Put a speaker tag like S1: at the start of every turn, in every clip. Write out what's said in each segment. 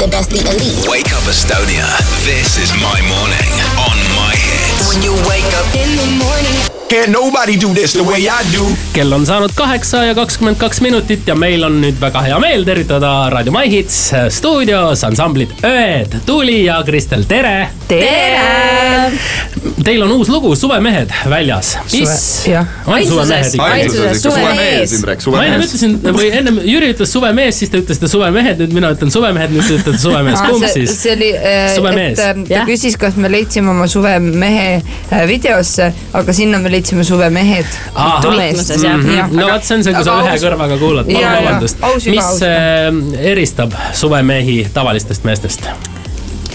S1: the best, the elite.
S2: Wake up Estonia. This is my morning on my hits.
S1: When you wake up in the morning.
S3: Can't nobody do this the way I do.
S4: kell on saanud kaheksa ja kakskümmend kaks minutit ja meil on nüüd väga hea meel tervitada Raadio My Hits stuudios ansamblid Öed, Tuuli ja Kristel, tere.
S5: tere!
S4: Teil on uus lugu Suvemehed väljas, mis ikka?
S5: Ainsuses suvemees.
S4: Ma ennem ütlesin või ennem Jüri ütles suvemees, siis te ütlesite suvemehed, nüüd mina ütlen suvemehed, nüüd te ütlete suvemees, kumb
S5: see,
S4: siis?
S5: see oli,
S4: Suvemees.
S5: et äh, ta küsis, kas me leidsime oma suvemehe äh, videosse, aga sinna me leidsime suvemehed.
S6: Tunnetmuses, jah.
S5: Mhm.
S4: no vot, see on see, kui sa ühe kõrvaga kuulad, palun vabandust mis äh, eristab suvemehi tavalistest meestest?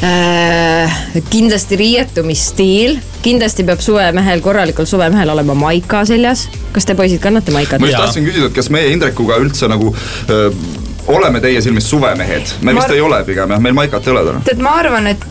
S6: Äh, kindlasti riietumisstiil, kindlasti peab suvemehel, korralikul suvemehel olema maika seljas. kas te poisid kannate maikat
S7: ma? just tahtsin küsida, et kas meie Indrekuga üldse nagu öö, oleme teie silmis suvemehed? me
S5: Ma
S7: vist
S5: ar-
S7: ei ole pigem jah, meil maikat ei ole täna.
S5: tead, ma arvan, et,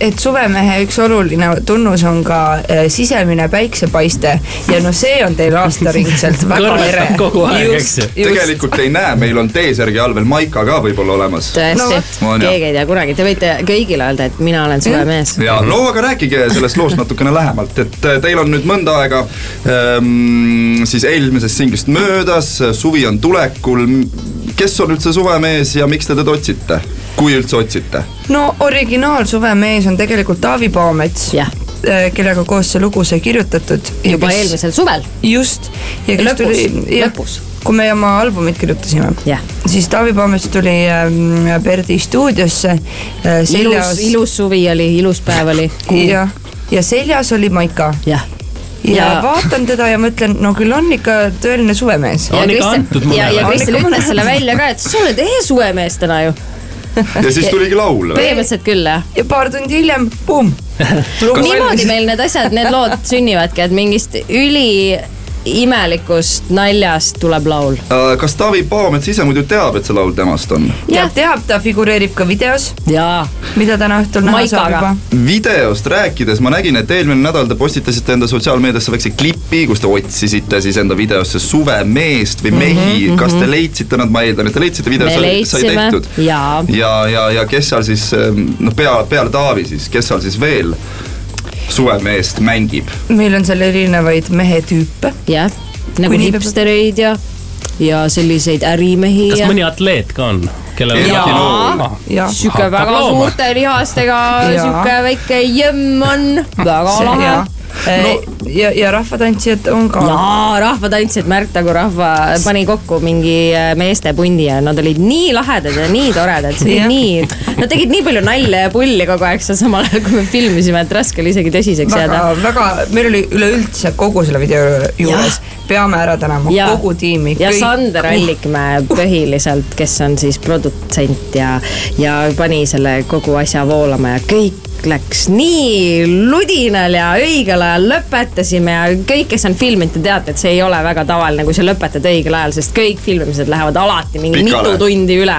S5: et suvemehe üks oluline tunnus on ka äh, sisemine päiksepaiste ja no see on teil aastaringselt väga ere.
S4: kogu aeg, eks ju.
S7: tegelikult ei näe, meil on T-särgi all veel maika ka võib-olla olemas.
S5: No
S6: tõesti
S7: jah.
S6: keegi ei tea kunagi, te võite kõigile öelda, et mina olen suvemees.
S7: ja no aga rääkige sellest loost natukene lähemalt, et äh, teil on nüüd mõnda aega ähm, siis eelmisest singlist möödas, suvi on tulekul. Kes on üldse suvemees ja miks te teda otsite, kui üldse otsite?
S5: no originaal suvemees on tegelikult Taavi Paamets
S6: Jah.,
S5: kellega koos see lugu sai kirjutatud.
S6: juba eelmisel suvel,
S5: just. ja kes
S6: Lõpus,
S5: tuli,
S6: lõpus.
S5: kui me oma albumit kirjutasime
S6: jah.
S5: siis Taavi Paamets tuli ähm, Perdi stuudiosse äh,
S6: ilus
S5: seljas,.
S6: ilus suvi oli, ilus päev oli.
S5: jah, ja seljas oli Maika
S6: jah.
S5: Ja, ja
S6: Ja-
S5: vaatan teda ja mõtlen, no küll on ikka tõeline suvemees.
S4: Antud mõnele.
S6: ja, ja
S5: ikka
S6: ütles selle välja ka, et sa oled ehe suvemees täna ju.
S7: ja siis tuligi laul või?
S6: põhimõtteliselt küll jah.
S5: ja paar tundi hiljem, pumm.
S6: niimoodi meil need asjad, need lood sünnivadki, et mingist üli imelikust naljast tuleb laul.
S7: Äh, kas Taavi Paamets ise muidu teab, et see laul temast on?
S5: teab, teab, ta figureerib ka videos,
S6: jaa.
S5: mida täna õhtul näha saab juba.
S7: videost rääkides ma nägin, et eelmine nädal te postitasite enda sotsiaalmeediasse väikse klipi, kus te otsisite siis enda videosse suvemeest või mehi mm, -hmm. kas te leidsite nad, ma eeldan, et te leidsite video, sai, sai tehtud.
S6: jaa.
S7: ja, ja, ja kes seal siis noh, pea, peale Taavi siis, kes seal siis veel suvemeest mängib?
S5: meil on seal erinevaid mehetüüpe.
S6: jah, nagu hipstereid ja, ja selliseid ärimehi
S4: kas
S6: ja.
S4: mõni atleet ka on, kellel
S7: Erki
S6: Jaa.
S7: Nool.
S5: jah,
S6: sihuke
S4: Hakkab
S6: väga
S4: looma.
S6: suurte lihastega, sihuke väike jõmm on, väga lahe.
S5: no.. ja, ja rahvatantsijad on ka.
S6: jaa, rahvatantsijad, Märt Tagu rahva pani kokku mingi äh, meestepundi ja nad olid nii lahedad ja nii toredad, see oli nii, nad tegid nii palju nalja ja pulli kogu aeg seal samal ajal, kui me filmisime, et raske oli isegi tõsiseks
S5: väga
S6: jääda.,
S5: väga, meil oli üleüldse kogu selle video juures, peame ära tänama
S6: Ja.
S5: kogu tiimi.
S6: ja Sander. Allikmäe põhiliselt, kes on siis produtsent ja, ja pani selle kogu asja voolama ja kõik läks nii ludinal ja õigel ajal lõpetasime ja kõik, kes on filminud, te teate, et see ei ole väga tavaline, kui sa lõpetad õigel ajal, sest kõik filmimised lähevad alati mingi
S7: Pikale.
S6: mitu tundi üle.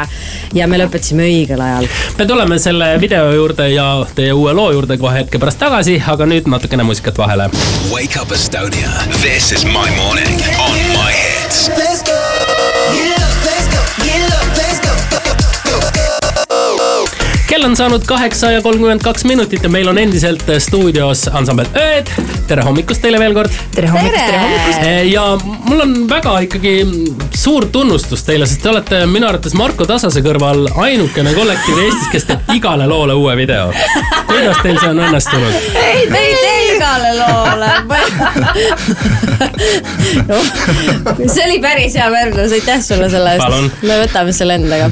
S6: ja me lõpetasime õigel ajal.
S4: me tuleme selle video juurde ja teie uue loo juurde kohe hetke pärast tagasi, aga nüüd natukene muusikat vahele.
S2: Wake up Estonia. This is my morning on
S4: kell on saanud kaheksa ja kolmkümmend kaks minutit ja meil on endiselt stuudios ansambel Ööd. tere hommikust teile veel kord.
S5: tere hommikust, tere hommikust.
S4: ja mul on väga ikkagi suur tunnustus teile, sest te olete minu arvates Marko Tasase kõrval ainukene kollektiiv Eestis, kes teeb igale loole uue video. kuidas teil see on õnnestunud?
S6: ei, te ei tee igale loole no,. see oli päris hea võrdlus, aitäh sulle selle eest. me võtame selle endaga.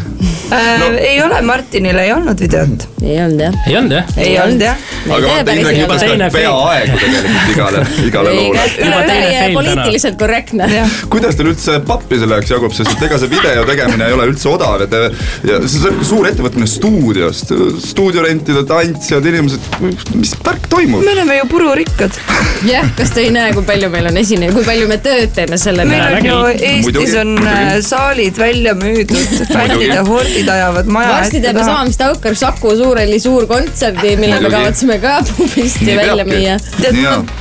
S5: No. ei ole, Martinil ei olnud videot.
S6: ei olnud jah.
S4: ei olnud jah?
S5: ei olnud jah.
S7: aga vaata, Indrek
S4: teine
S7: ka peaaegu tegelikult igale, igale loole.
S4: Juba teine fail täna.
S6: poliitiliselt korrektne.
S7: kuidas teil üldse pappi selle jaoks jagub, sest et ega see video tegemine ei ole üldse odav ja te ja see on suur ettevõtmine stuudiost, stuudio rentida, tantsijad, inimesed, mis värk toimub?
S5: me oleme ju pururikkad.
S6: jah, kas te ei näe, kui palju meil on esineja, kui palju me tööd teeme selle
S5: meil
S6: peale
S5: on ju Eestis on saalid välja müüdud, fännide hordid ajavad maja
S6: varsti teeme sama, mis Taukar Saku Suurhalli suur kontserdi, mille me kavatseme ka pubisti välja müüa.
S5: tead,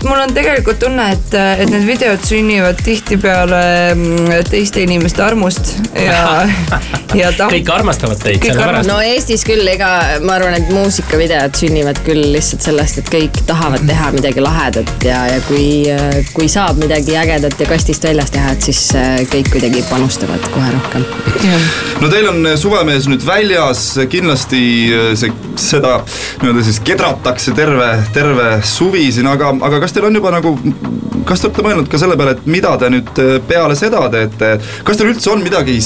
S5: mul on tegelikult tunne, et, et need videod sünnivad tihtipeale mm, teiste inimeste armust ja, ja ta-
S4: kõik armastavad teid sellepärast.
S6: no Eestis küll, ega ma arvan, et muusikavideod sünnivad küll lihtsalt sellest, et kõik tahavad teha midagi lahedat ja, ja kui, kui saab midagi ägedat ja kastist väljas teha, et siis äh, kõik kuidagi panustavad kohe rohkem.
S7: no teil on suvemees nüüd väljas, kindlasti äh, see, seda nii-öelda siis kedratakse terve, terve suvi siin, aga, aga kas teil on juba nagu, kas te olete mõelnud ka selle peale, et mida te nüüd äh, peale seda teete, kas teil üldse on midagi,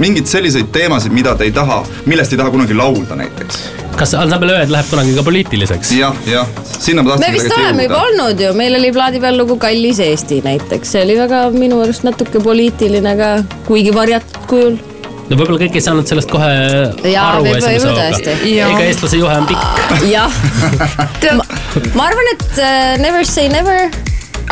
S7: mingeid selliseid teemasid, mida te ei taha, millest ei taha kunagi laulda näiteks?
S4: kas ansambel Ööd läheb kunagi ka poliitiliseks?
S7: jah, jah, sinna ma
S6: me
S7: tahtsin
S6: vist oleme juba olnud ju, meil oli plaadi peal lugu Kallis Eesti näiteks, see oli väga minu arust natuke poliitiline ka, kuigi varjatud kujul.
S4: No võib-olla kõik ei saanud sellest kohe
S6: Jaa,
S4: aru esimese hooga. ega eestlase juhe on pikk.
S6: jah, ma arvan, et uh, never say never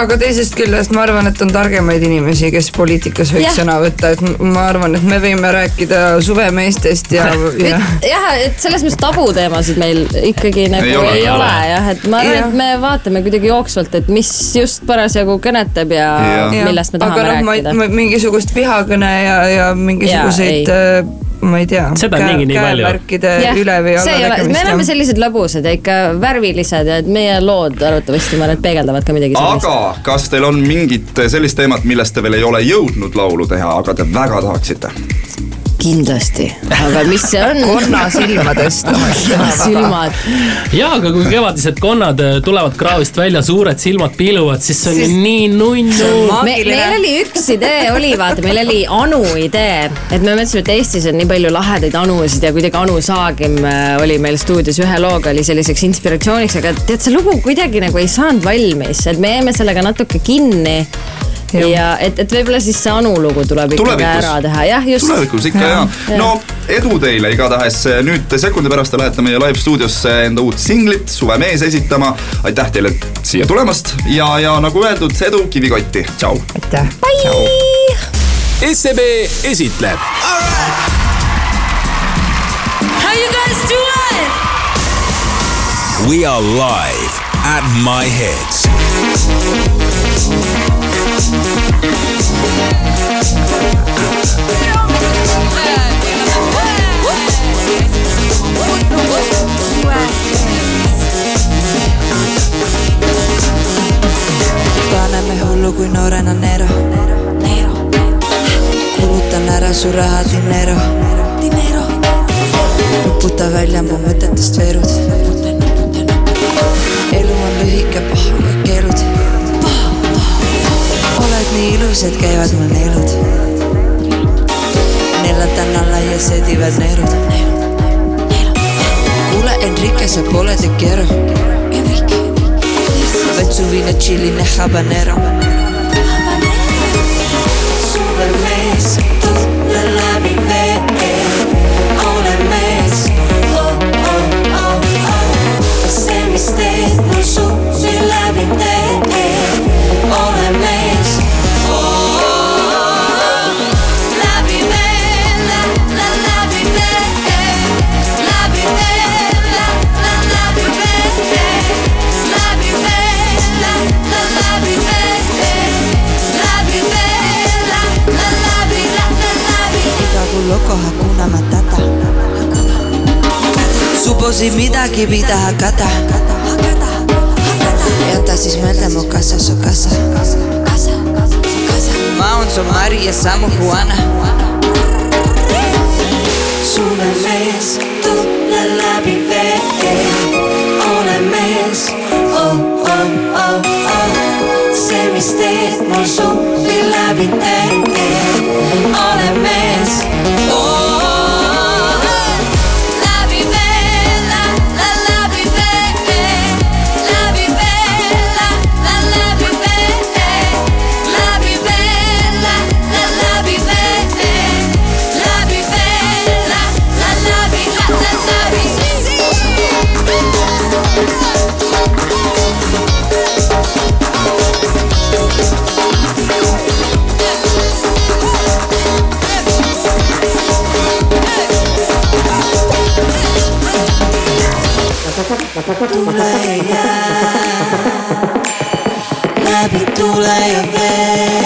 S5: aga teisest küljest ma arvan, et on targemaid inimesi, kes poliitikas võiks
S6: Jah.
S5: sõna võtta, et ma arvan, et me võime rääkida suvemeestest ja, ja
S6: et jah, et selles mõttes tabuteemasid meil ikkagi nagu
S7: Ei
S6: ei
S7: ole.
S6: ole,
S7: Ei
S4: ole.
S6: ole jah, et ma arvan, et me vaatame kuidagi jooksvalt, et mis just parasjagu kõnetab ja, ja millest me tahame
S5: aga ma
S6: rääkida
S5: mingisugust vihakõne ja, ja mingisuguseid
S6: Jaa,,
S5: ma ei tea,
S4: Seda on niigi nii palju.
S5: käemärkide
S6: Jah,
S5: üle või alla
S6: ole, me oleme sellised lõbusad ja ikka värvilised ja et meie lood arvatavasti ma arvan, et peegeldavad ka midagi sellist.
S7: aga kas teil on mingit sellist teemat, millest te veel ei ole jõudnud laulu teha, aga te väga tahaksite?
S6: kindlasti, aga mis see on?
S5: konna silmadest.
S6: silmad.
S4: ja, aga kui kevadised konnad äh, tulevad kraavist välja, suured silmad piiluvad, siis see on
S5: Siis-
S4: ju nii nunnu.
S6: me, meil oli üks idee oli, vaata, meil oli Anu idee, et me mõtlesime, et Eestis on nii palju lahedaid Anusid ja kuidagi Anu Saagim äh, oli meil stuudios ühe looga oli selliseks inspiratsiooniks, aga tead, see lugu kuidagi nagu ei saanud valmis, et me jäime sellega natuke kinni.
S5: Jah.
S6: ja et, et võib-olla siis see Anu lugu tuleb ikkagi ära teha, jah, just.
S7: tulevikus ikka ja, ja., no edu teile igatahes, nüüd sekundi pärast te lähete meie live stuudiosse enda uut singlit Suvemees esitama. aitäh teile siia tulemast ja, ja nagu öeldud, edu kivikotti, tšau.
S5: aitäh.
S2: SEB esitleb
S1: How you guys doing?
S2: We are live at My Hits.
S8: Kui noorena Nero. kulutan ära su raha dinero. nuputa välja mu mõtetest veerud. Et käivad mul neelud. neelatan alla ja sedivad neerud. kuule, Enrique, sa pole te quiero. vaid suvine tšilline habanero. Subosi midagi, mida hakata. jäta siis meelde mu kassa, su kassa. ma olen su Maria, Samu Juana. suvemees, tule läbi vee, ole mees oh,. Oh, oh, oh. see, mis teed mul suvi läbi tee, ביטול היבש.